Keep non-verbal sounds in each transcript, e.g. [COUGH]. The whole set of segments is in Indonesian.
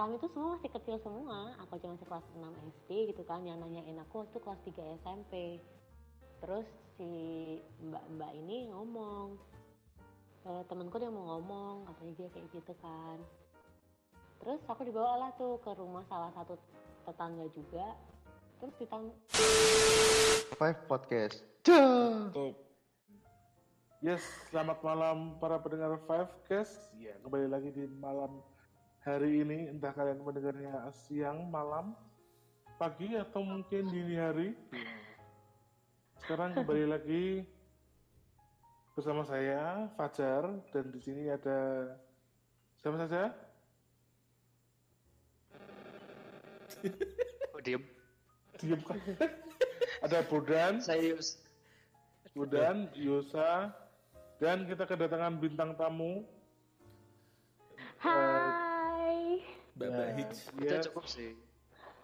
kami tuh semua masih kecil semua aku aja masih kelas 6 SD gitu kan yang nanyain aku waktu kelas 3 SMP terus si mbak-mbak ini ngomong e, temenku dia mau ngomong katanya dia kayak gitu kan terus aku dibawa lah tuh ke rumah salah satu tetangga juga terus ditang Five Podcast. Tutup. Yes, selamat malam para pendengar Five Cast. Ya, kembali lagi di malam hari ini. Entah kalian mendengarnya siang, malam, pagi, atau mungkin dini hari. Sekarang kembali [LAUGHS] lagi bersama saya Fajar dan di sini ada siapa saja? [LAUGHS] Oh, diem. Diam kan? [LAUGHS] ada Bodan, Saya Yus. Bodan, Yosa, dan kita kedatangan bintang tamu Hai Baba Ya, Hits. Itu dia, cukup sih.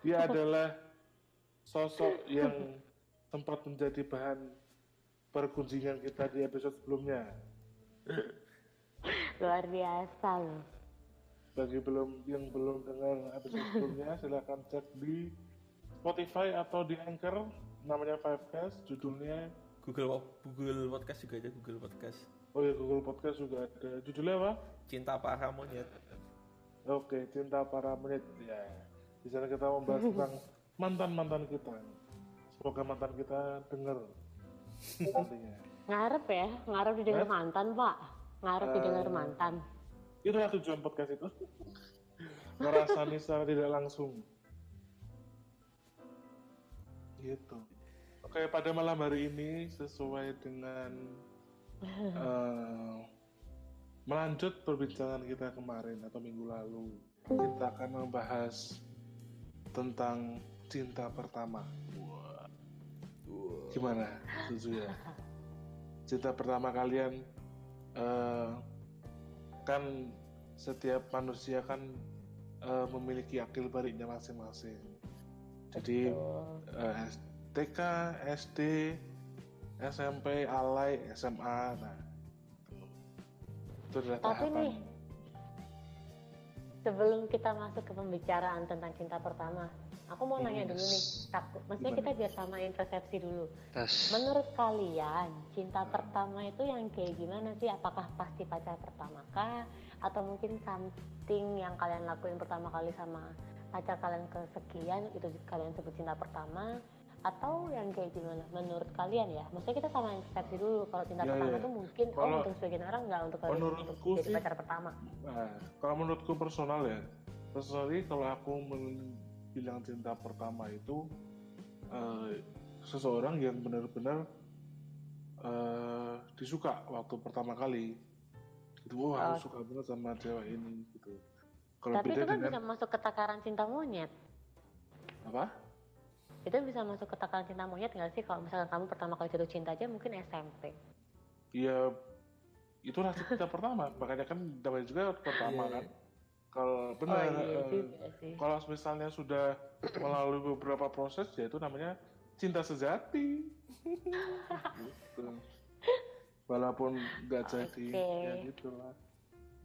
dia [LAUGHS] adalah sosok yang sempat menjadi bahan pergunjingan kita di episode sebelumnya. [LAUGHS] luar biasa loh Bagi belum yang belum dengar episode sebelumnya, [LAUGHS] silahkan cek di Spotify atau di Anchor, namanya Fivecast, judulnya Google Google Podcast juga ada Google Podcast. Oh ya Google Podcast juga ada. Judulnya apa? Cinta para monyet. Oke, cinta para menit ya. Di sana kita membahas [LAUGHS] tentang mantan mantan kita. Semoga mantan kita dengar nantinya. ngarep ya ngarep didengar mantan pak ngarep didengar mantan Itulah tujuan podcast itu. Merasani [LAUGHS] secara tidak langsung. Gitu. Oke, pada malam hari ini sesuai dengan eh, [LAUGHS] melanjut perbincangan kita kemarin atau minggu lalu, kita akan membahas tentang cinta pertama. Gimana? Setuju ya? Cinta pertama kalian eh, kan setiap manusia kan eh, memiliki akil baliknya masing-masing. Jadi eh, TK, SD, SMP, alay, SMA, nah itu adalah Tapi tahapan. nih, sebelum kita masuk ke pembicaraan tentang cinta pertama, aku mau nanya dulu nih, takut. Maksudnya kita biar samain persepsi dulu. Tas. Menurut kalian, cinta pertama itu yang kayak gimana sih? Apakah pasti pacar pertama kah? Atau mungkin something yang kalian lakuin pertama kali sama pacar kalian kesekian itu kalian sebut cinta pertama? Atau yang kayak gimana? Menurut kalian ya? Maksudnya kita samain persepsi dulu. Kalau cinta Ya, pertama ya. tuh mungkin, Kalau- oh untuk sebagian orang nggak untuk kalian menurutku untuk jadi sih- pacar pertama. Nah, kalau menurutku personal ya, personally kalau aku bilang cinta pertama itu eh, seseorang yang benar-benar eh, disuka waktu pertama kali. Gitu, wah aku suka banget sama cewek ini gitu. Kalau Tapi itu kan dengan bisa masuk ke takaran cinta monyet. apa? Itu bisa masuk ke takaran cinta monyet nggak sih? Kalau misalkan kamu pertama kali jatuh cinta aja mungkin SMP. Ya itulah cinta [LAUGHS] pertama, makanya kan namanya juga pertama kan. Kalau benar, Oh, iya sih. kalau misalnya sudah melalui beberapa proses, ya itu namanya cinta sejati. gitu. Walaupun nggak jadi, Oke. ya gitulah.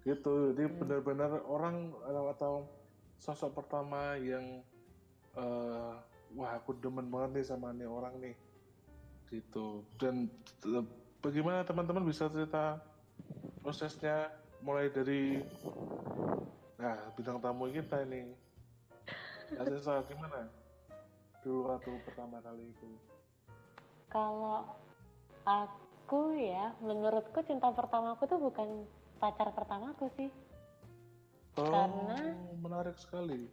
Gitu, jadi benar-benar orang atau sosok pertama yang eh, wah aku demen banget nih sama nih orang nih, gitu. Dan bagaimana teman-teman bisa cerita prosesnya mulai dari Nah, bintang tamu kita ini. Aziza gimana? Dulu waktu pertama kali itu. Kalau aku ya, menurutku cinta pertamaku tuh bukan pacar pertamaku sih. Oh, Karena- menarik sekali.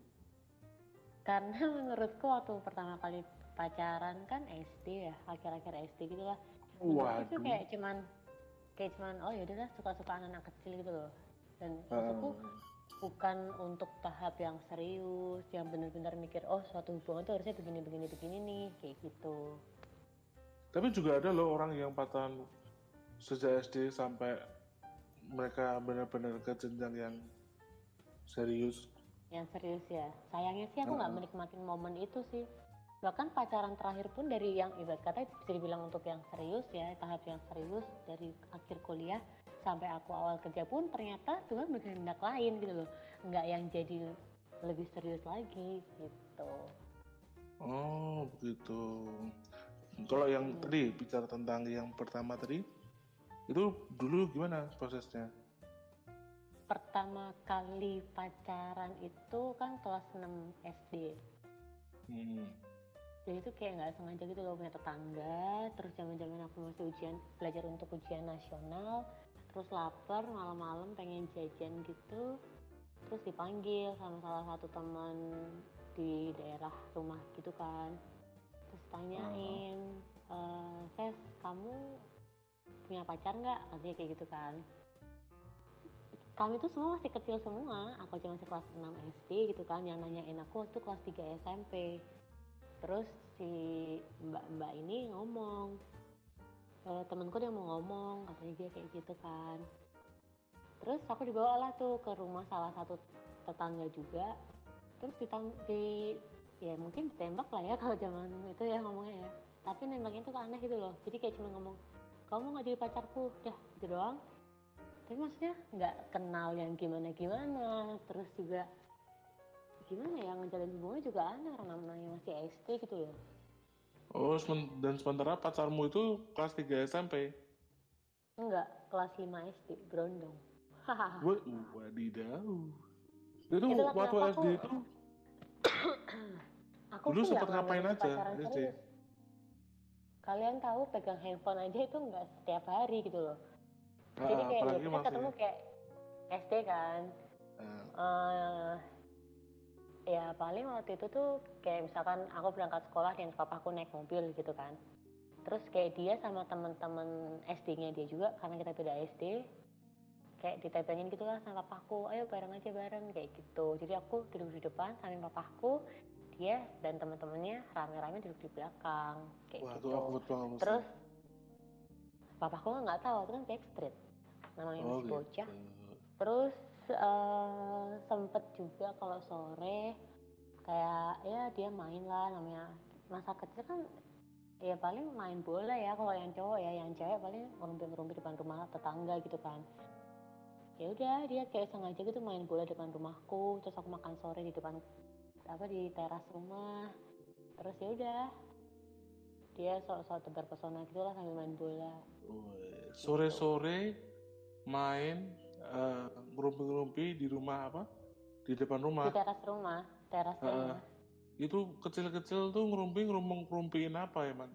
Karena [LAUGHS] menurutku waktu pertama kali pacaran kan SD ya, akhir-akhir SD gitu lah. Menurutku itu kayak cuman kayak cuman oh ya udahlah suka-suka anak kecil gitu loh. Dan Ah. maksudku bukan untuk tahap yang serius, yang benar-benar mikir oh suatu hubungan tuh harusnya begini begini begini nih kayak gitu. Tapi juga ada loh orang yang pacaran sejak SD sampai mereka benar-benar ke jenjang yang serius. Yang serius ya. Sayangnya sih aku nggak menikmatin momen itu sih. Bahkan pacaran terakhir pun dari yang ibarat kata bisa dibilang untuk yang serius ya, tahap yang serius dari akhir kuliah sampai aku awal kerja pun ternyata Tuhan berkehendak lain gitu loh. Nggak yang jadi lebih serius lagi gitu Oh, begitu. Kalau yang Hmm. tadi bicara tentang yang pertama tadi, itu dulu gimana prosesnya? Pertama kali pacaran itu kan kelas 6 SD Hmm. jadi itu kayak nggak sengaja gitu loh punya tetangga. Terus zaman aku masih ujian belajar untuk ujian nasional. Terus lapar malam-malam pengen jajan gitu. Terus dipanggil sama salah satu teman di daerah rumah gitu kan. Terus tanyain "Eh, Ses kamu punya pacar nggak? Katanya kayak gitu kan kami tuh semua masih kecil semua. Aku aja masih kelas 6 SD gitu kan. Yang nanyain aku itu kelas 3 SMP terus si mbak-mbak ini ngomong e, temenku dia mau ngomong katanya dia kayak gitu kan. Terus aku dibawa lah tuh ke rumah salah satu tetangga juga. Terus ditang di ya mungkin ditembak lah ya [LAUGHS] kalau zaman itu ya ngomongnya ya. Tapi nembaknya tuh aneh gitu loh. Jadi kayak cuma ngomong kamu nggak jadi pacarku. Dah gitu doang tapi maksudnya nggak kenal yang gimana gimana terus juga gimana ya ngejalin hubungan juga aneh orang namanya masih SD gitu loh Oh, dan sementara pacarmu itu kelas 3 SMP. enggak kelas 5 SD berondong Wah, wadidaw. Itu Itulah waktu SD aku- itu [COUGHS] aku Dulu nggak ngapain aja, SD? kalian tahu pegang handphone aja itu nggak setiap hari gitu loh jadi kayak apalagi kita ketemu kayak SD kan. Ah, eh ya paling waktu itu tuh kayak misalkan aku berangkat sekolah dan papaku naik mobil gitu kan. Terus kayak dia sama teman-teman SD-nya dia juga karena kita beda SD kayak ditempelin gitu lah sama papaku ayo bareng aja bareng kayak gitu. Jadi aku duduk di depan sama papaku dia dan teman-temannya rame-rame duduk di belakang kayak wah, gitu. itu awkward banget. terus papaku kan nggak tahu itu kan backstreet namanya oh, masih gitu. bocah. Terus eh, sempet juga kalau sore kayak ya dia main lah namanya. Masa kecil kan ya paling main bola ya kalau yang cowok ya. Yang cewek paling ngerumpi-ngerumpi depan rumah tetangga gitu kan. Ya udah dia kayak sengaja gitu main bola depan rumahku. Terus aku makan sore di depan apa di teras rumah. Terus ya udah dia sok-sok tebar pesona gitu lah sambil main bola. Wih, Sore-sore main eh, ngerumpi-ngerumpi di rumah apa? Di depan rumah. di teras rumah teras Heeh. rumah Itu kecil-kecil tuh ngerumpi ngerumpiin apa ya, Man?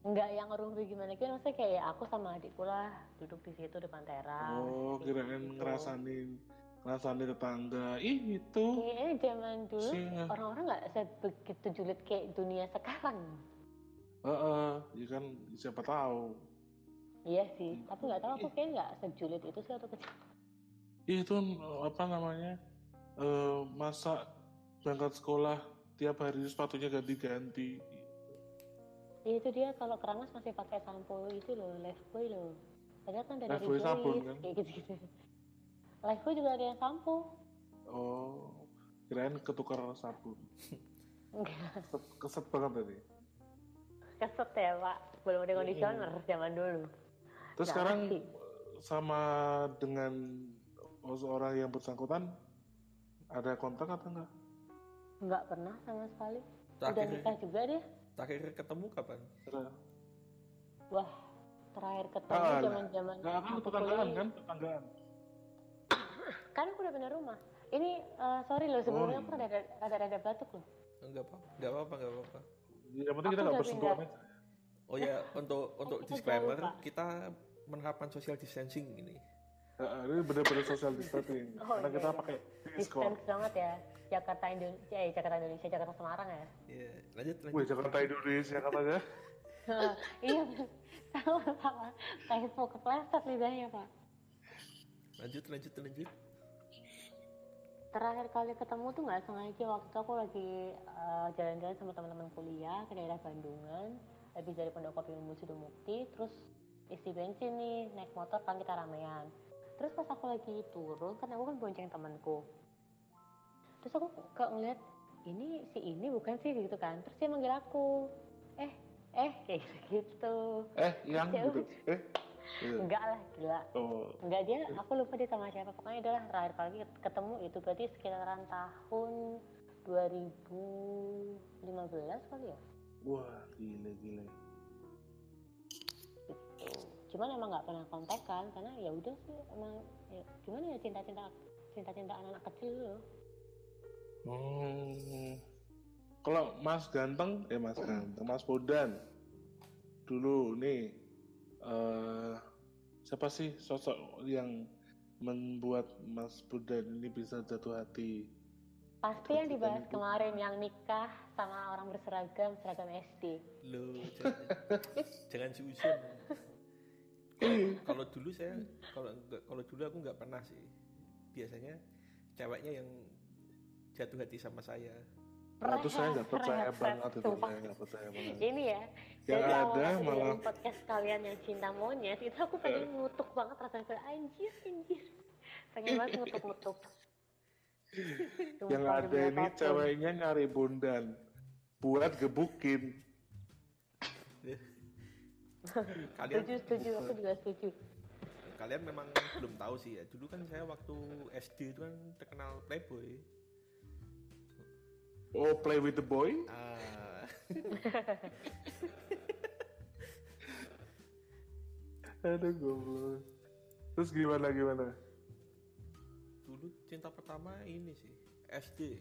Enggak yang ngerumpi gimana gitu maksudnya kayak ya aku sama adikku lah duduk di situ depan teras Oh, kirain gitu. ngerasain ngerasain tetangga. Ih, itu. kayaknya zaman dulu orang-orang nggak sebegitu julid kayak dunia sekarang Heeh, ya kan siapa tahu. Iya sih tapi nggak tahu aku kayak nggak sejulid itu sih waktu kecil Ih, itu apa namanya? eh masa berangkat sekolah tiap hari sepatunya ganti-ganti. ya, itu dia kalau keramas masih pakai sampo itu loh lifebuoy loh padahal kan dari Lifebuoy sabun, kan? kayak gitu gitu lifebuoy juga ada yang sampo Oh, kirain ketukar sabun. enggak Keset, keset banget tadi. keset ya pak belum ada conditioner zaman dulu Terus Nggak sekarang ngerti. sama dengan seorang yang bersangkutan ada kontak atau enggak? nggak pernah sama sekali udah Terakhir, nikah juga dia terakhir ketemu kapan? Wah, terakhir ketemu Ah, lah. zaman zaman Enggak kan tetanggaan kan? [COUGHS] Tetanggaan. Kan aku udah pindah rumah. Ini eh, sorry loh sebelumnya Oh, aku rada rada rada batuk loh. Enggak apa, enggak apa, enggak apa-apa. Yang penting kita nggak udah bersentuhan. Oh ya, untuk [LAUGHS] untuk disclaimer, kita menerapkan social distancing ini. Heeh, ini benar-benar social distancing. [LAUGHS] Oh, Karena iya, kita iya. pakai. Distance banget ya. Jakarta Indonesia, eh Jakarta Indonesia, Jakarta Semarang ya. Iya, lanjut Wih, lanjut. Jakarta Indonesia katanya. iya, sama sama. Facebook kepleset lidahnya pak. Lanjut lanjut lanjut. Terakhir kali ketemu tuh nggak sengaja waktu itu aku lagi eh, jalan-jalan sama teman-teman kuliah ke daerah Bandungan. Habis dari Pondok Kopi Umum Mukti, terus isi bensin nih naik motor kan kita ramean. Terus pas aku lagi turun kan aku kan bonceng temanku. Terus aku kok ngeliat ini si ini bukan sih gitu kan. Terus dia manggil aku. Eh, eh [LAUGHS] kayak gitu. Eh, yang Ya gitu. [LAUGHS] Eh, Iya. enggak lah gila Oh, enggak dia aku lupa dia sama siapa pokoknya adalah terakhir kali ketemu itu berarti sekitaran tahun 2015 kali ya wah gile gile. Cuman emang nggak pernah kontekan karena ya udah sih emang ya, gimana ya cinta cinta cinta cinta anak kecil loh Hmm. Kalau Mas Ganteng, eh Mas Ganteng, Mas Bodan, dulu nih, eh siapa sih sosok yang membuat Mas Bodan ini bisa jatuh hati? pasti yang dibahas itu. kemarin yang nikah sama orang berseragam seragam SD Lo jangan, [LAUGHS] jangan susun. Kalau dulu saya kalau kalau dulu aku nggak pernah sih. Biasanya ceweknya yang jatuh hati sama saya. Nah, terus saya nggak percaya banget itu, saya nggak percaya banget. ini ya Yang ada malah- podcast kalian yang cinta monyet itu aku pengen ngutuk banget rasanya kayak anjir anjir pengen banget ngutuk ngutuk Yang ada ini ceweknya nyari Bondan buat gebukin. [LAUGHS] Kalian setuju setuju aku juga setuju kalian memang belum tahu sih ya. Dulu kan saya waktu SD itu kan terkenal playboy. Oh, play with the boy? Ah, [LAUGHS] Aduh, goblok. Terus gimana gimana? dulu cinta pertama ini sih SD.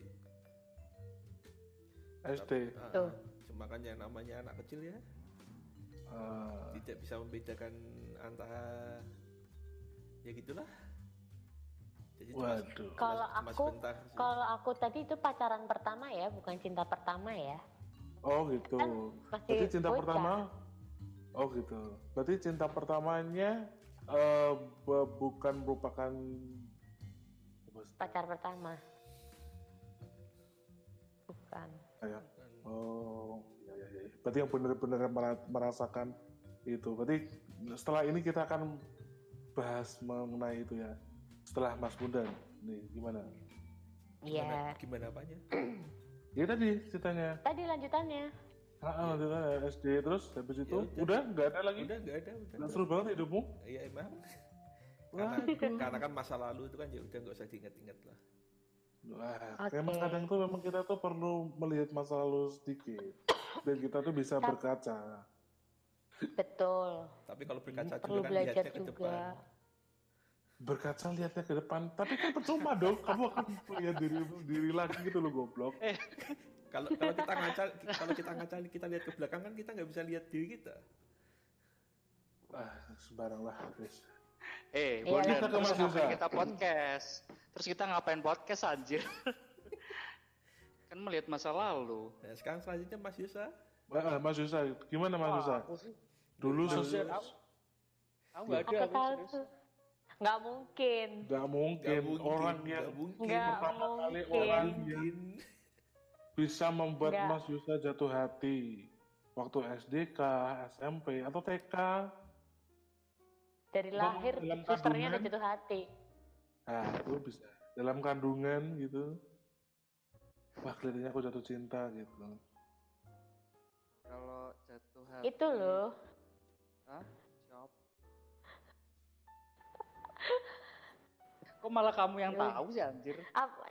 SD. Ah, Tuh. Cuma kan yang namanya anak kecil ya, Ah, tidak bisa membedakan antara ya gitulah. Jadi cuma- waduh. kalau aku kalau aku tadi itu pacaran pertama ya bukan cinta pertama ya Oh gitu. Kan masih Berarti cinta bocah. pertama. Oh gitu. Berarti cinta pertamanya eh, bu- bukan merupakan pacar pertama bukan kayak oh. Berarti yang benar-benar mera- merasakan itu. Berarti setelah ini kita akan bahas mengenai itu ya. Setelah Mas Bundan. Nih gimana? iya Gimana apanya? [CLEARS THROAT] Ya tadi ceritanya. tadi lanjutannya Ah, lanjutannya SD terus habis itu udah. udah nggak ada lagi. Udah nggak ada, udah. Nggak seru banget hidupmu. Iya emang. Wah, [LAUGHS] Karena, karena kan masa lalu itu kan ya udah nggak usah diingat-ingat lah. Wah, Oke. memang kadang tuh memang kita tuh perlu melihat masa lalu sedikit dan kita tuh bisa berkaca. betul Tapi kalau berkaca perlu juga kan belajar lihatnya ke juga depan. Berkaca lihatnya ke depan, tapi kan percuma dong. [LAUGHS] Kamu akan melihat diri diri lagi gitu loh goblok. Kalau kalau kita ngaca kalau kita ngaca kita lihat ke belakang kan kita nggak bisa lihat diri kita. Ah, sembarang lah, guys. Eh, Iya, ke terus ngapain kita podcast? Terus kita ngapain podcast anjir? [LAUGHS] kan melihat masa lalu. Nah sekarang selanjutnya Mas Yusa. Ah, Mas Yusa, gimana Mas Yusa? aku sih Dulu Mas sus- Yusa, aku- nggak ada aku nggak mungkin nggak mungkin, orang yang mungkin. pertama kali mungkin orang yang bisa membuat Nggak. Mas Yusa jatuh hati waktu SDK, SMP atau TK. dari lahir dalam susternya udah kandungan. jatuh hati Nah, itu bisa dalam kandungan gitu. Wah, kelihatannya aku jatuh cinta gitu. Kalau jatuh hati. itu loh Hah? Siapa? kok malah kamu yang Yoi. tahu sih anjir apa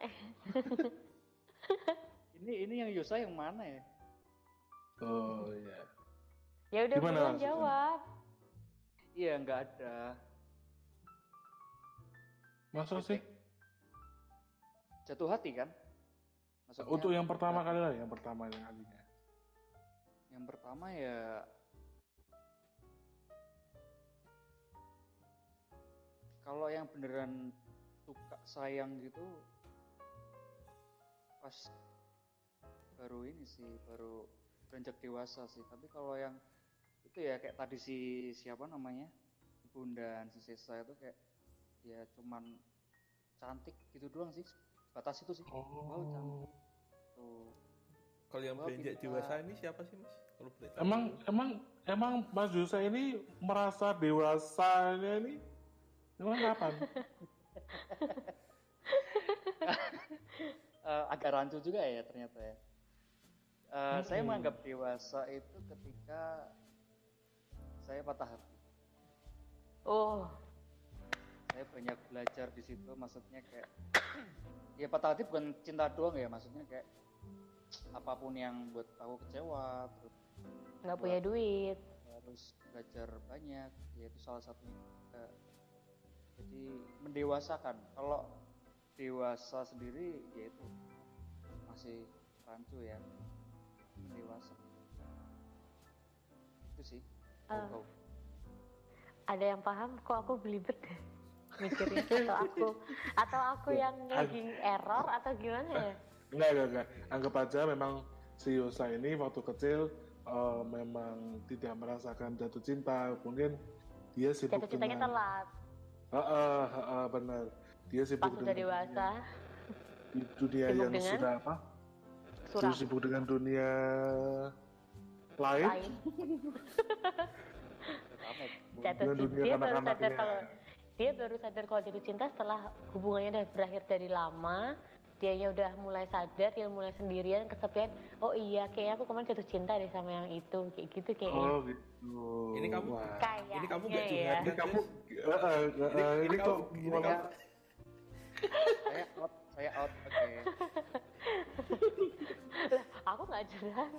[LAUGHS] ini ini yang Yusa yang mana ya Oh iya. ya udah Gimana jawab iya nggak ada Masa sih? jatuh hati kan Maksudnya, Untuk yang pertama kali lah, yang pertama kalinya. yang pertama ya kalau yang beneran suka sayang gitu pas baru ini sih baru beranjak dewasa sih. Tapi kalau yang itu ya kayak tadi si siapa namanya bunda si Sesa itu kayak ya cuman cantik gitu doang sih batas itu sih cantik tuh Kalau yang beranjak dewasa ini siapa sih Mas? Kalau boleh tahu. Emang emang emang Mas Yusa ini merasa dewasanya ini emang kapan? [LAUGHS] [LAUGHS] Eh, agak rancu juga ya ternyata ya. Eh, Saya Mm-mm. menganggap dewasa itu ketika saya patah hati. Oh, saya banyak belajar di situ maksudnya kayak ya patah hati bukan cinta doang ya maksudnya kayak apa pun yang buat aku kecewa terus nggak punya duit. harus belajar banyak yaitu salah satunya juga. jadi mendewasakan kalau dewasa sendiri yaitu masih rancu ya dewasa itu sih go. Ada yang paham kok aku belibet deh mikirnya [LAUGHS] atau aku atau aku yang lagi error atau gimana ya? Enggak, enggak, enggak. Anggap aja memang si Yosa ini waktu kecil eh, memang tidak merasakan jatuh cinta. Mungkin dia sibuk Jatuh cintanya dengan... telat, Heeh, heeh, benar. Dia sibuk pas udah dewasa, di dunia Sibuk yang dengan? sudah apa? suram, Sibuk dengan dunia lain. lain. [LAUGHS] Jatuh Dengan cinta, baru sadar kalau dia baru sadar kalau jatuh cinta setelah hubungannya udah berakhir dari lama. Dianya udah mulai sadar dia mulai sendirian kesepian. Oh iya kayaknya aku kemarin jatuh cinta deh sama yang itu. Kayak gitu kayaknya Oh gitu. Ini kamu- kayaknya Ini kamu nggak ya. curhat Ini kamu, eh, eh, eh, Ini, ini ini kamu, kok ini kamu, saya out saya out oke. [LAUGHS] Lah, aku nggak curhat.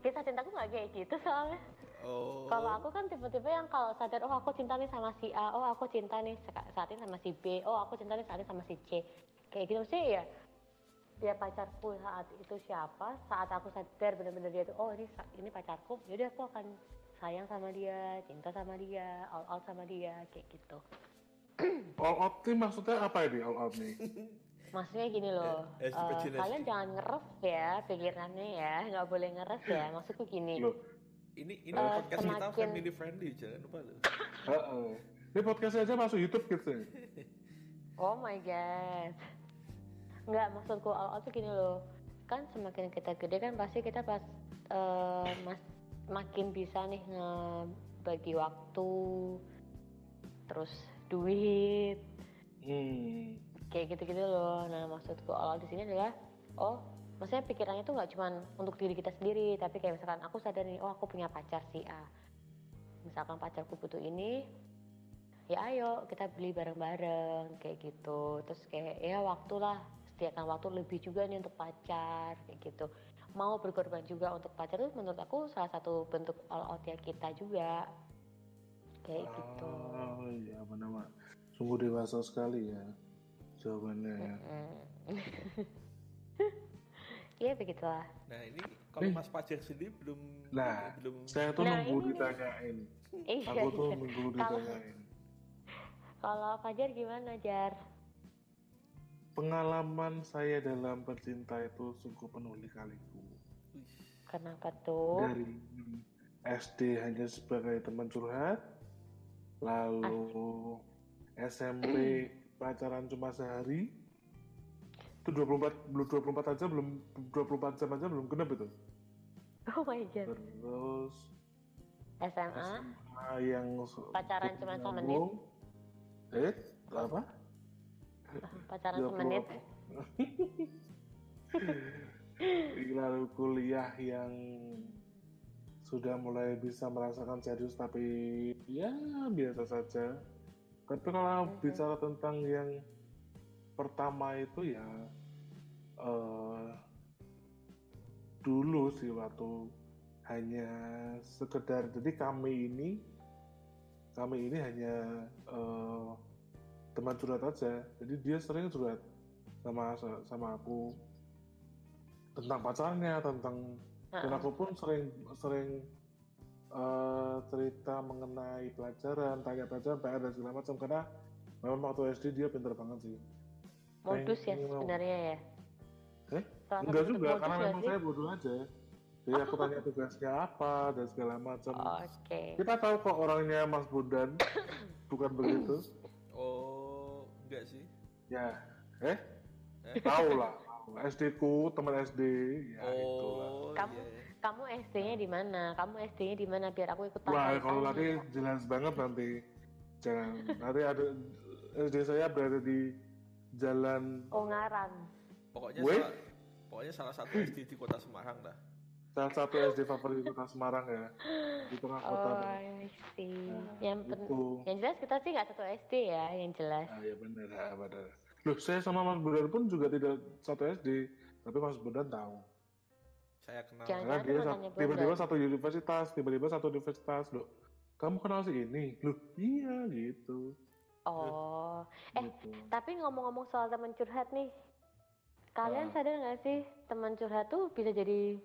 Kisah cintaku nggak kayak gitu soalnya oh, Kalau aku kan tipe-tipe yang kalau sadar, oh aku cinta nih sama si A, oh aku cinta nih saat ini sama si B, oh aku cinta nih saat ini sama si C. Kayak gitu sih ya. Ya pacarku saat itu siapa, saat aku sadar benar-benar dia tuh, oh ini ini pacarku, yaudah aku akan sayang sama dia, cinta sama dia, all out sama dia, kayak gitu. [CLEARS THROAT] all out nih maksudnya apa ini all out nih? Maksudnya gini loh, imajinasi. kalian jangan ngeres ya pikirannya ya, nggak boleh ngeres ya. [CLEARS THROAT] Maksudku gini, Loh, ini ini Eh, podcast kita semakin- family friendly jangan lupa loh. heeh. Ini podcast aja masuk YouTube gitu. [LAUGHS] Oh my god. Enggak, maksudku awal tuh gini loh. Kan semakin kita gede kan pasti kita pas eh, mas makin bisa nih ngebagi waktu terus duit Hmm. kayak gitu-gitu loh. Nah, maksudku awal di sini adalah oh, maksudnya pikirannya tuh nggak cuman untuk diri kita sendiri, tapi kayak misalkan aku sadar nih, oh aku punya pacar si A. Misalkan pacarku butuh ini, ya ayo kita beli bareng-bareng kayak gitu. Terus kayak ya waktulah sediakan waktu lebih juga nih untuk pacar kayak gitu. Mau berkorban juga untuk pacar itu menurut aku salah satu bentuk all out ya kita juga kayak gitu. Oh iya benar Sungguh dewasa sekali ya jawabannya. ya. Mm. [LAUGHS] Iya begitulah. Nah ini kalau Mas Pajar sendiri belum Nah, belum Saya tuh Nah, nunggu ini- ditanyain. Iya, Aku tuh iya. nunggu ditanyain. kalau Fajar gimana Jar? Pengalaman saya dalam bercinta itu sungguh penuh lika-liku. Wih, Kenapa tuh? Dari SD hanya sebagai teman curhat, lalu SMP pacaran cuma sehari, itu 24 belum 24 aja belum 24 jam aja belum genap itu. Oh my god. Terus SMA SMA yang Pacaran cuma semenit? Eh, apa? [LAUGHS] pacaran semenit. Lalu [LAUGHS] kuliah yang sudah mulai bisa merasakan serius tapi ya biasa saja. Tapi kalau Mhm. bicara tentang yang pertama itu ya eh, dulu sih waktu hanya sekedar jadi kami ini kami ini hanya eh, teman curhat aja. Jadi dia sering curhat sama sama aku tentang pacarnya tentang dan Heeh. aku pun sering sering eh, cerita mengenai pelajaran tanya pelajaran PR dan segala macam. Karena memang waktu SD dia pintar banget sih Modus ya sebenarnya ya. Eh? Enggak juga karena memang sih? saya bodoh aja jadi aku tanya tugasnya apa dan segala macam Oke. kita tahu kok orangnya Mas Bondan [COUGHS] bukan begitu oh enggak sih. ya eh Eh? tahu lah SD ku teman SD ya itulah Oh Kamu- iya. Kamu SD-nya di mana? Kamu SD-nya di mana biar aku ikut Wah, tanya. kalau nanti jelas banget nanti. Jangan. Nanti ada SD saya berada di jalan Ungaran. Pokoknya salah, pokoknya salah satu SD di kota Semarang dah. salah satu SD favorit kota Semarang ya di tengah kota Oh. I see. Nah, yang, pen- itu yang jelas kita sih nggak satu SD ya, yang jelas. ah ya benar ah, benar loh saya sama Mas Bondan pun juga tidak satu SD tapi Mas Bondan tahu Saya kenal. Jangan- karena dia sa- tiba-tiba satu universitas tiba-tiba satu universitas loh kamu kenal si ini loh iya gitu Oh, eh gitu. tapi ngomong-ngomong soal teman curhat nih, kalian Ah. sadar nggak sih teman curhat tuh bisa jadi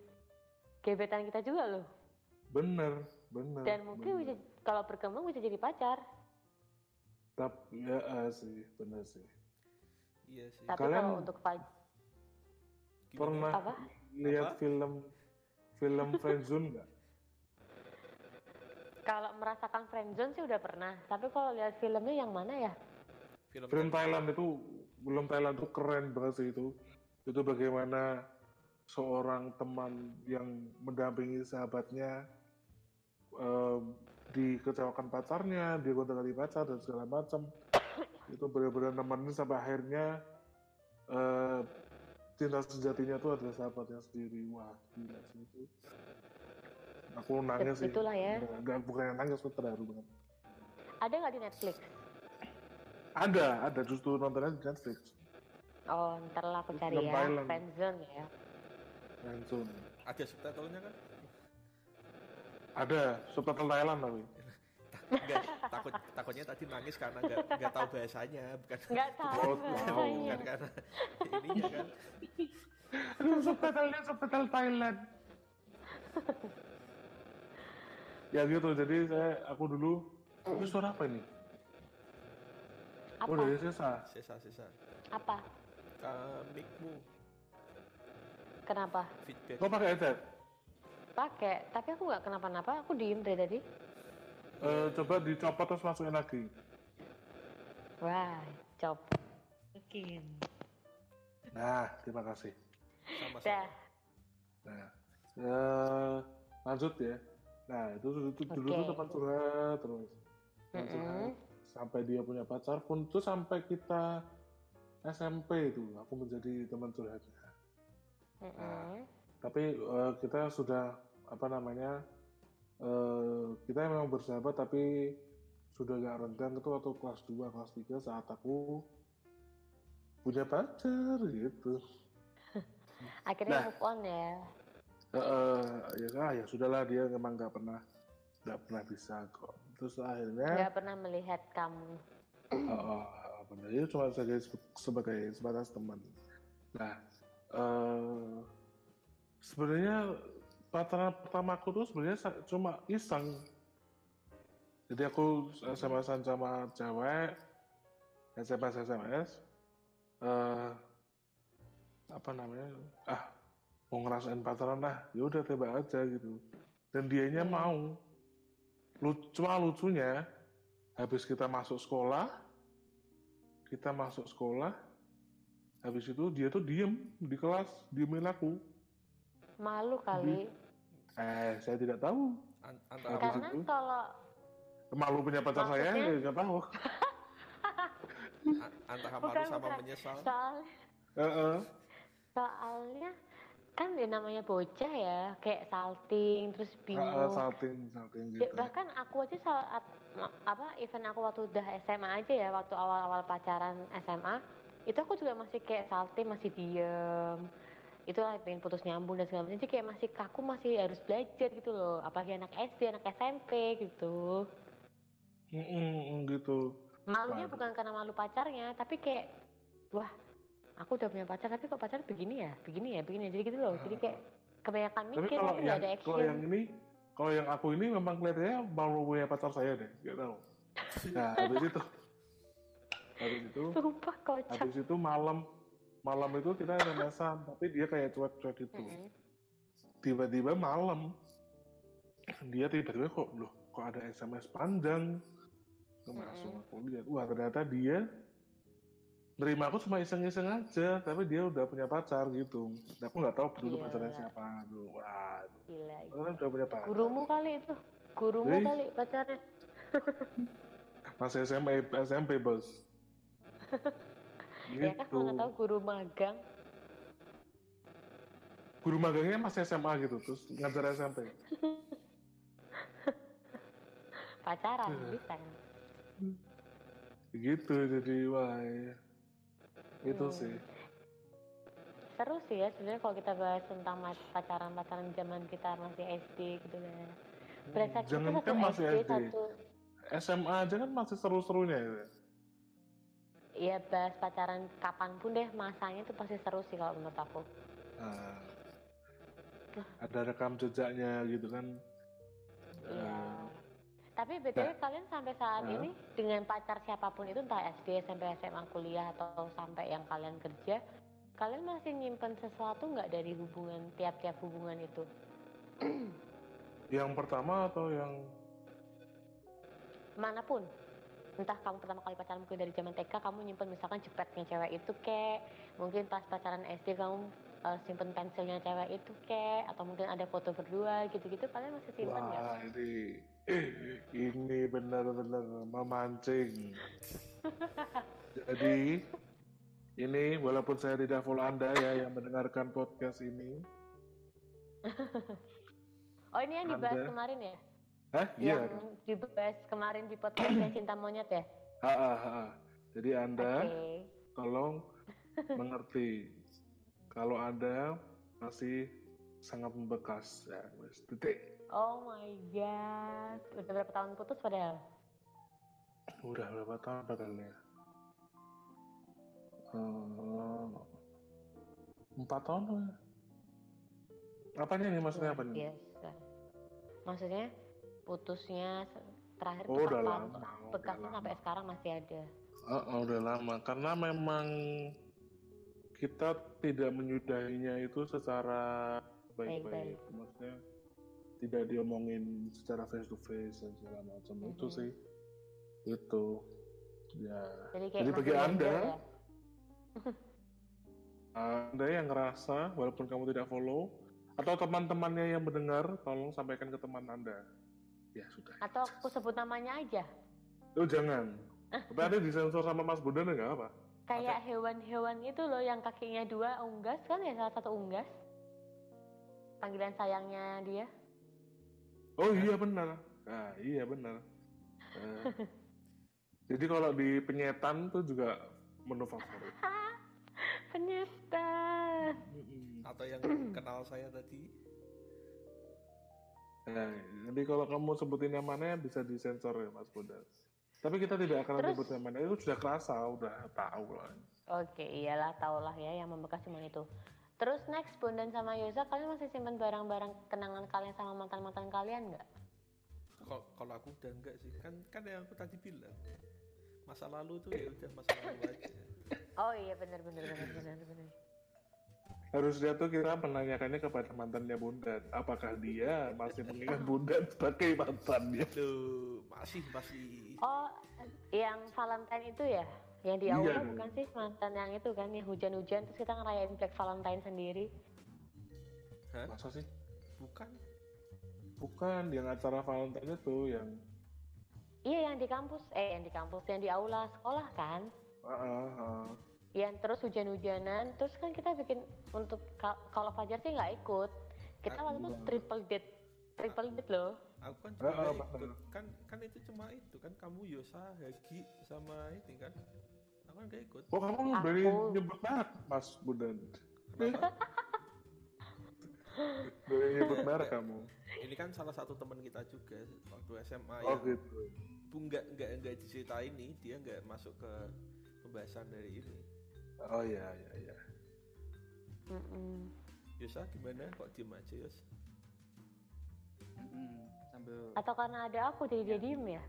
gebetan kita juga loh. bener bener Dan mungkin bener. bisa kalau berkembang bisa jadi pacar. tapi ya ah, sih bener sih Iya sih. Tapi Kalian- kalau untuk pa- Gimana? pernah Apa? lihat Apa? film film friendzone nggak kalau merasakan friendzone sih udah pernah. Tapi kalau lihat filmnya yang mana ya? Film, film Thailand. Itu belum Thailand itu keren banget sih itu. Itu bagaimana seorang teman yang mendampingi sahabatnya eh, dikecewakan pacarnya dia gonta ganti pacar dan segala macam. Itu benar-benar nemenin sampai akhirnya eh, cinta sejatinya itu adalah sahabatnya sendiri. Wah gila sih itu aku nangis sih Itulah ya. Nggak, bukan yang nangis aku terharu banget Ada nggak di Netflix? ada ada justru nontonnya di Netflix Oh, ntar lah aku cari ya. Thailand. Friendzone ya. Friendzone Ada subtitlenya kan? Ada subtitle Thailand tapi. Enggak, takut takutnya tadi nangis karena nggak nggak tahu bahasanya, bukan Nggak tahu Oh, bahasanya. bukan karena ininya kan. Aduh subtitlenya subtitle Thailand. Ya gitu jadi saya aku dulu ini suara apa ini? Apa? Oh dari Sesa. Sisa-sisa. Apa? Uh, mic-mu, Kenapa? feedback. Kau pakai headset? Pakai, tapi aku nggak kenapa-napa. Aku diem dari tadi. Eh, coba dicopot terus masukin lagi. Wah, cop. Mungkin. Nah, terima kasih. Sama-sama. Nah, eh, lanjut ya. Nah, itu, itu dulu Oke. tuh teman curhat terus. Teman curhat. Mm-mm. Sampai dia punya pacar pun itu sampai kita SMP itu aku menjadi teman curhatnya. Mm-mm. Tapi eh, kita sudah apa namanya? eh, kita memang bersahabat tapi sudah gak renggang itu waktu kelas 2, kelas 3 saat aku punya pacar gitu. [LAUGHS] Akhirnya Nah. move on ya. Ya ah, ya sudahlah dia memang nggak pernah nggak pernah bisa kok. Terus akhirnya Nggak pernah melihat kamu. Oh, benar itu cuma sebagai sebagai sebatas teman. Nah, eh sebenarnya pacaran pertama aku tuh sebenarnya cuma iseng. Jadi aku SMS-an sama cewek, SMS SMS, eh apa namanya? Ah, mau ngerasain pacaran lah, ya udah tembak aja gitu. Dan dianya Hmm. mau. Lu, cuma lucunya, habis kita masuk sekolah, kita masuk sekolah habis itu dia tuh diem di kelas diemin aku Malu kali. eh saya tidak tahu An- antara Karena itu? kalau malu punya pacar saya Maksudnya? ya nggak tahu antara malu Bukan, sama bukan. menyesal. soal Eh, eh. soalnya kan ya namanya bocah ya, kayak salting terus eh, bingung. salting salting Ya, gitu. bahkan aku aja saat apa event aku waktu udah SMA aja ya waktu awal-awal pacaran SMA itu aku juga masih kayak salting masih diem. Itu lah pengen putus nyambung dan segala macam. Jadi kayak masih kaku masih harus belajar gitu loh. Apalagi anak SD anak SMP gitu Mm, mm, mm, gitu. Malunya Waduh. bukan karena malu pacarnya tapi kayak wah aku udah punya pacar tapi kok pacar begini ya? Begini ya begini. Ya jadi gitu loh. Jadi kayak kebanyakan tapi mikir kalau tapi nggak yang ada kalau action. yang ini kalau yang aku ini memang kelihatannya malu punya pacar saya deh. Nggak tahu. Nah habis itu. Habis itu sumpah kocak. habis itu malam. Malam itu kita SMS-an tapi dia kayak cuek-cuek gitu. Mm-mm. tiba-tiba malam dia tiba-tiba kok loh kok ada SMS panjang? Langsung aku lihat. Wah ternyata dia nerima aku cuma iseng-iseng aja tapi dia udah punya pacar gitu. Nah, aku nggak tahu dulu Gila. pacarnya siapa. Dulu wah gila aku kan udah punya pacar. Gurumu kali itu. Gurumu Wih. kali pacarnya. Masih SMP SMP bos. [LAUGHS] Ya kan kalau nggak tahu gitu guru magang. Guru magangnya masih SMA gitu terus ngajar SMP pacaran Iya. bisa. Gitu jadi wah ya. Itu Hmm. sih. Seru sih ya sebenarnya kalau kita bahas tentang ma- pacaran-pacaran zaman kita masih SD gitu kan. Berasa kita jangan kan masih SD, SD satu SMA aja kan masih seru-serunya gitu Iya bahas pacaran kapan pun deh masanya tuh pasti seru sih kalau menurut aku. Nah, ada rekam jejaknya gitu kan. Iya. Eh, Tapi btw nah. kalian sampai saat Hah? ini dengan pacar siapa pun itu entah SD, SMP, SMA, kuliah atau sampai yang kalian kerja, kalian masih nyimpen sesuatu nggak dari hubungan tiap-tiap hubungan itu? [CLEARS THROAT] yang pertama atau yang Mana pun. Entah kamu pertama kali pacaran mungkin dari zaman TK kamu nyimpen misalkan cepetnya cewek itu kek, mungkin pas pacaran SD kamu eh, simpen pensilnya cewek itu kek, atau mungkin ada foto berdua gitu-gitu kalian masih simpen nggak? wah ini ini benar-benar memancing jadi ini walaupun saya tidak follow anda ya yang mendengarkan podcast ini [LAUGHS] Oh ini yang dibahas Anda- kemarin ya? Hah? Iya. Yang dibahas kemarin di podcastnya [COUGHS] Cinta Monyet ya? Ha, ha, ha. Jadi Anda Oke. tolong [LAUGHS] mengerti kalau Anda masih sangat membekas ya, titik. Oh my god. Udah berapa tahun putus padahal? Udah berapa tahun padahal ya? Hmm, empat tahun lah. Apanya nih maksudnya apa nih? Biasa. Maksudnya putusnya terakhir Oh, udah lama, udah Bekasnya lama. sampai sekarang masih ada. Oh, oh, udah lama karena memang kita tidak menyudahinya itu secara. Baik-baik. Maksudnya tidak diomongin secara face to face dan segala macam itu Mhm. sih. Itu ya. Jadi kayak Jadi masih bagi Anda, ya? [LAUGHS] Anda yang ngerasa walaupun kamu tidak follow atau teman-temannya yang mendengar, tolong sampaikan ke teman Anda. Ya sudah. Atau aku sebut namanya aja. Oh jangan. [LAUGHS] Tapi ada disensor sama Mas Bondan nggak apa? Kayak hewan-hewan itu loh yang kakinya dua unggas kan ya salah satu unggas. Panggilan sayangnya dia. Oh iya benar. Nah, iya benar. Eh, [LAUGHS] jadi kalau di penyetan tuh juga menu favorit. [LAUGHS] Penyetan. atau yang [CLEARS THROAT] kenal saya tadi Nah, jadi kalau kamu sebutin namanya bisa disensor ya Mas Bondan. Tapi kita tidak akan Terus? menyebut namanya itu sudah kerasa, udah tahu lah. Oke, iyalah tahulah ya yang membekas cuma itu. Terus next Bondan sama Yosa, kalian masih simpan barang-barang kenangan kalian sama mantan-mantan kalian nggak? kalau kalau aku udah enggak sih kan kan yang aku tadi bilang masa lalu tuh ya udah masa lalu aja Oh iya benar benar benar benar benar. Harusnya tuh kita menanyakannya kepada mantannya Bondan, apakah dia masih mengingat Bondan sebagai mantannya? Loh, masih masih Oh, yang Valentine itu ya? Yang di Iya aula dong. bukan sih mantan yang itu kan yang hujan-hujan terus kita ngerayain Black Valentine sendiri. Hah? Masa sih? bukan Bukan, yang acara Valentine itu yang Iya yang di kampus, eh yang di kampus, yang di aula sekolah kan? Ah, ah. Yang terus hujan-hujanan, terus kan kita bikin untuk ka- kalau Fajar sih nggak ikut. Kita waktu itu triple date, triple date loh. aku kan Ah, juga ah, ikut kan kan itu cuma itu kan kamu Yosa Hagi sama ini kan aku kan gak ikut Oh kamu Aku- berani nyebut merek, Mas Bondan. [LAUGHS] Berani nyebut merek kamu. ini kan salah satu teman kita juga waktu SMA Oh yang gitu. bu nggak nggak nggak diceritain nih dia nggak masuk ke pembahasan dari ini Oh iya iya iya. Mm-mm. Yosa gimana kok diem aja Yos Mm-mm. sambil Atau karena ada aku jadi dia diem ya?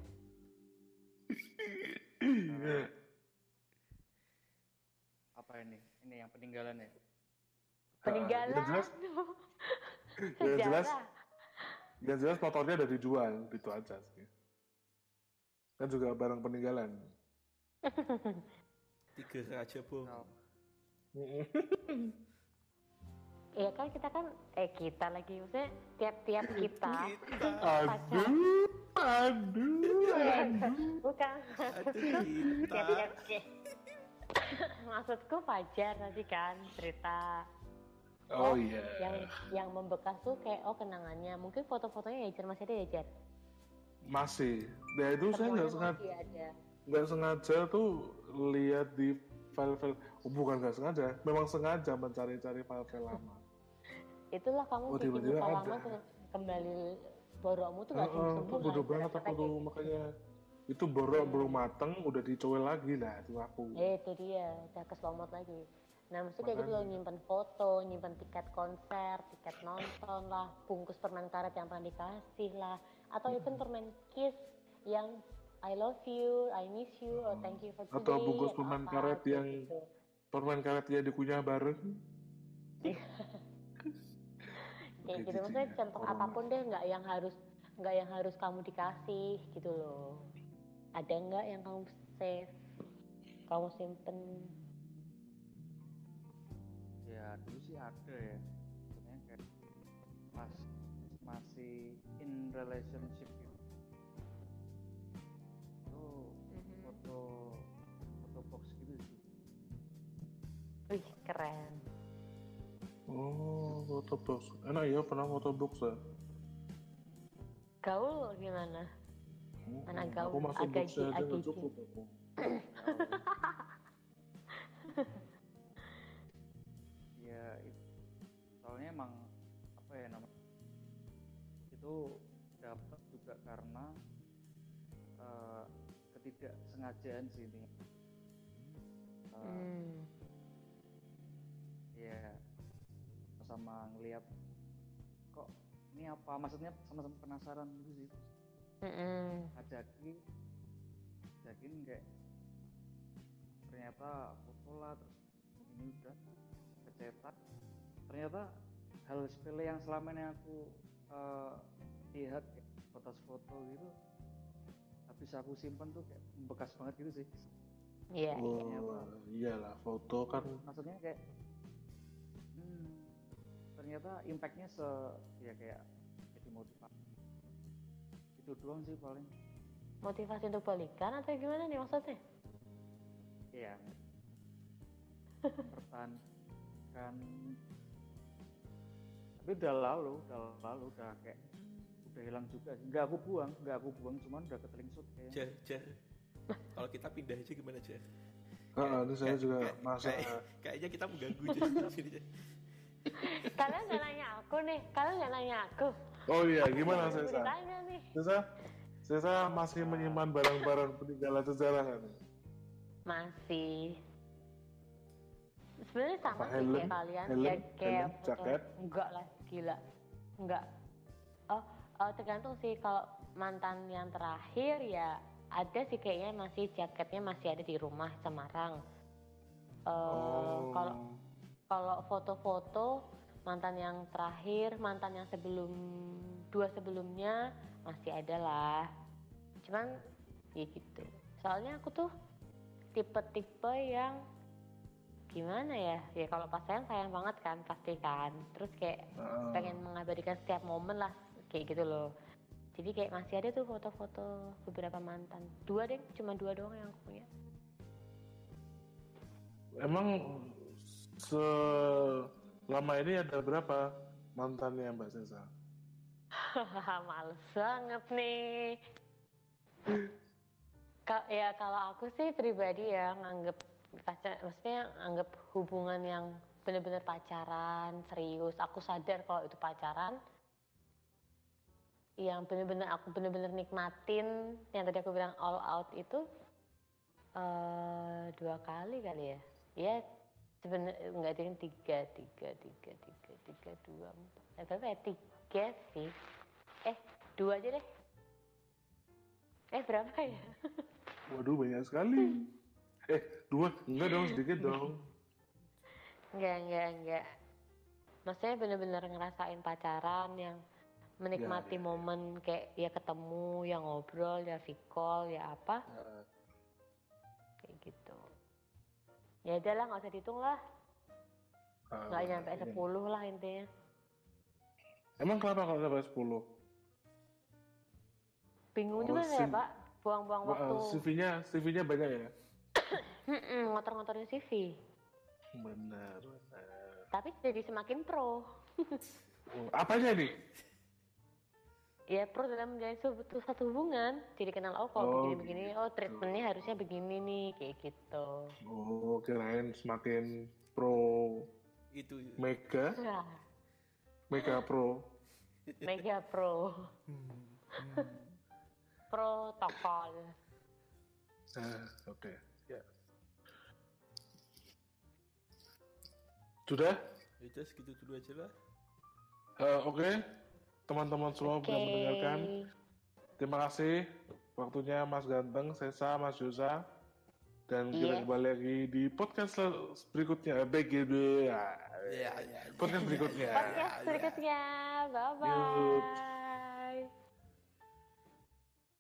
apa ini ini yang peninggalan ya Peninggalan. yang jelas- [LAUGHS] Yang jelas, yang jelas motornya udah dijual, gitu aja sih. Kan juga barang peninggalan. [LAUGHS] tiga bom Kalau- Iya kan kita kan, eh kita lagi maksudnya tiap-tiap kita. Aduh, aduh, aduh. Bukan. aduh [LAUGHS] kita Tiap-tiap Maksudku Fajar tadi kan cerita Oh iya. yang yang membekas tuh kayak oh kenangannya mungkin foto-fotonya ya Jar masih ada ya Jar Masih. Nah itu saya nggak sengaja, nggak sengaja tuh lihat di file-file. Oh, bukan nggak sengaja, memang sengaja mencari-cari file-file lama. [LAUGHS] itulah kamu Oh, bikin luka lama tuh kembali borokmu tuh gak Heeh, sembuh sembuh bodoh banget aku tuh makanya itu borok belum mateng udah dicoel lagi lah itu aku. eh itu dia udah keselomot lagi nah maksudnya kayak gitu loh nyimpen foto nyimpen tiket konser tiket nonton lah bungkus permen karet yang pernah dikasih lah atau even permen kiss yang I love you, I miss you, or thank you for today. Atau bungkus permen apa, karet yang gitu. permen karetnya dikunyah bareng. [LAUGHS] kayak gitu gitu maksudnya ya, contoh apa pun deh nggak yang harus nggak yang harus kamu dikasih gitu loh ada nggak yang kamu save kamu simpen ya dulu sih ada ya. Sebenarnya kayak pas masih in relationship gitu. Itu foto foto box gitu sih. Wih keren. Oh, foto box. Enak ya pernah foto box ya. gaul gimana? Anak aku gaul, masuk agak box aja agak nggak cukup aku. [CLEARS THROAT] itu dapat juga karena eh, ketidaksengajaan sih ini Eh, hmm. ya sama ngelihat kok ini apa maksudnya sama-sama penasaran gitu sih Mm-mm. ajakin ajakin kayak ternyata foto lah terus ini udah kecetak ternyata hal sepele yang selama ini aku eh, lihat kayak foto-foto gitu habis aku simpen tuh kayak bekas banget gitu sih Iya, iya. Oh, iyalah foto kan maksudnya kayak hmm, ternyata impactnya se ya kayak jadi motivasi itu doang sih paling motivasi untuk balikan atau gimana nih maksudnya Iya. [LAUGHS] Pertahankan. Tapi udah lalu, udah lalu, udah kayak udah hilang juga sih. Nggak aku buang, nggak aku buang, cuman udah ketelingsut kayaknya. Jar, Jar. Kalau kita pindah aja gimana, Jar? Ah, ini saya Kayak- juga kayak- masa kayak- kayaknya kita mengganggu Jar di sini, Jar. kalian nggak nanya aku nih kalian nggak nanya aku Oh iya, gimana Sesa? Ditanya nih Sesa, Sesa masih menyimpan barang-barang peninggalan sejarah kan? masih sebenarnya sama Apa, sih helm? kayak kalian Helm? ya kayak Helm? Jaket? enggak lah gila. Enggak oh, oh tergantung sih. Kalau mantan yang terakhir ya ada sih kayaknya masih jaketnya masih ada di rumah Semarang. Eh, Oh. kalau kalau foto-foto mantan yang terakhir mantan yang sebelum dua sebelumnya masih ada lah. Cuman ya gitu. Soalnya aku tuh tipe-tipe yang gimana ya ya kalau pas sayang sayang banget kan pasti kan terus kayak Ah. pengen mengabadikan setiap momen lah kayak gitu loh jadi kayak masih ada tuh foto-foto beberapa mantan dua deh cuma dua doang yang aku punya Emang selama ini ada berapa mantannya Mbak Sesa? [LAUGHS] Males banget nih. Ka- ya kalau aku sih pribadi ya nganggep pacar, maksudnya anggap hubungan yang bener-bener pacaran serius. Aku sadar kalau itu pacaran, yang bener-bener aku bener-bener nikmatin, yang tadi aku bilang all out itu eh dua kali kali ya. Ya sebenarnya nggak ada yang tiga, tiga, tiga, tiga, tiga, dua, empat. Eh, berapa ya? Tiga sih. Eh, dua aja deh. Eh, berapa ya? Waduh banyak sekali. [LAUGHS] Eh dua, enggak dong sedikit [LAUGHS] dong. Enggak, enggak, enggak. Maksudnya bener-bener ngerasain pacaran yang menikmati Ya, ya. momen kayak ya ketemu, ya ngobrol, ya vicall, ya apa, kayak gitu. Ya udahlah, nggak usah dihitung lah. Ah, Nggak nyampe ini. 10 lah intinya. Emang kenapa kalau sampai 10? Bingung Oh, juga saya, Pak. Buang-buang waktu. CV-nya CV-nya banyak ya? Ngotor-ngotorin CV. Benar, benar. tapi jadi semakin pro Apanya nih? ya pro dalam menjalin suatu, satu hubungan jadi kenal oh kalau Oh, begini begini oh treatmentnya harusnya begini nih kayak gitu Oh, kirain semakin pro Itu mega, Wah, mega pro. mega pro protokol Nah, oke. Ya. Sudah? itu segitu dulu aja lah. Eh, oke. Teman-teman semua oke sudah mendengarkan. Terima kasih waktunya Mas Ganteng, Sesa, Mas Yosa. Dan kita Iya. kembali lagi di podcast berikutnya. BGD. Ya. Ya, ya, ya. Podcast berikutnya. podcast berikutnya bye bye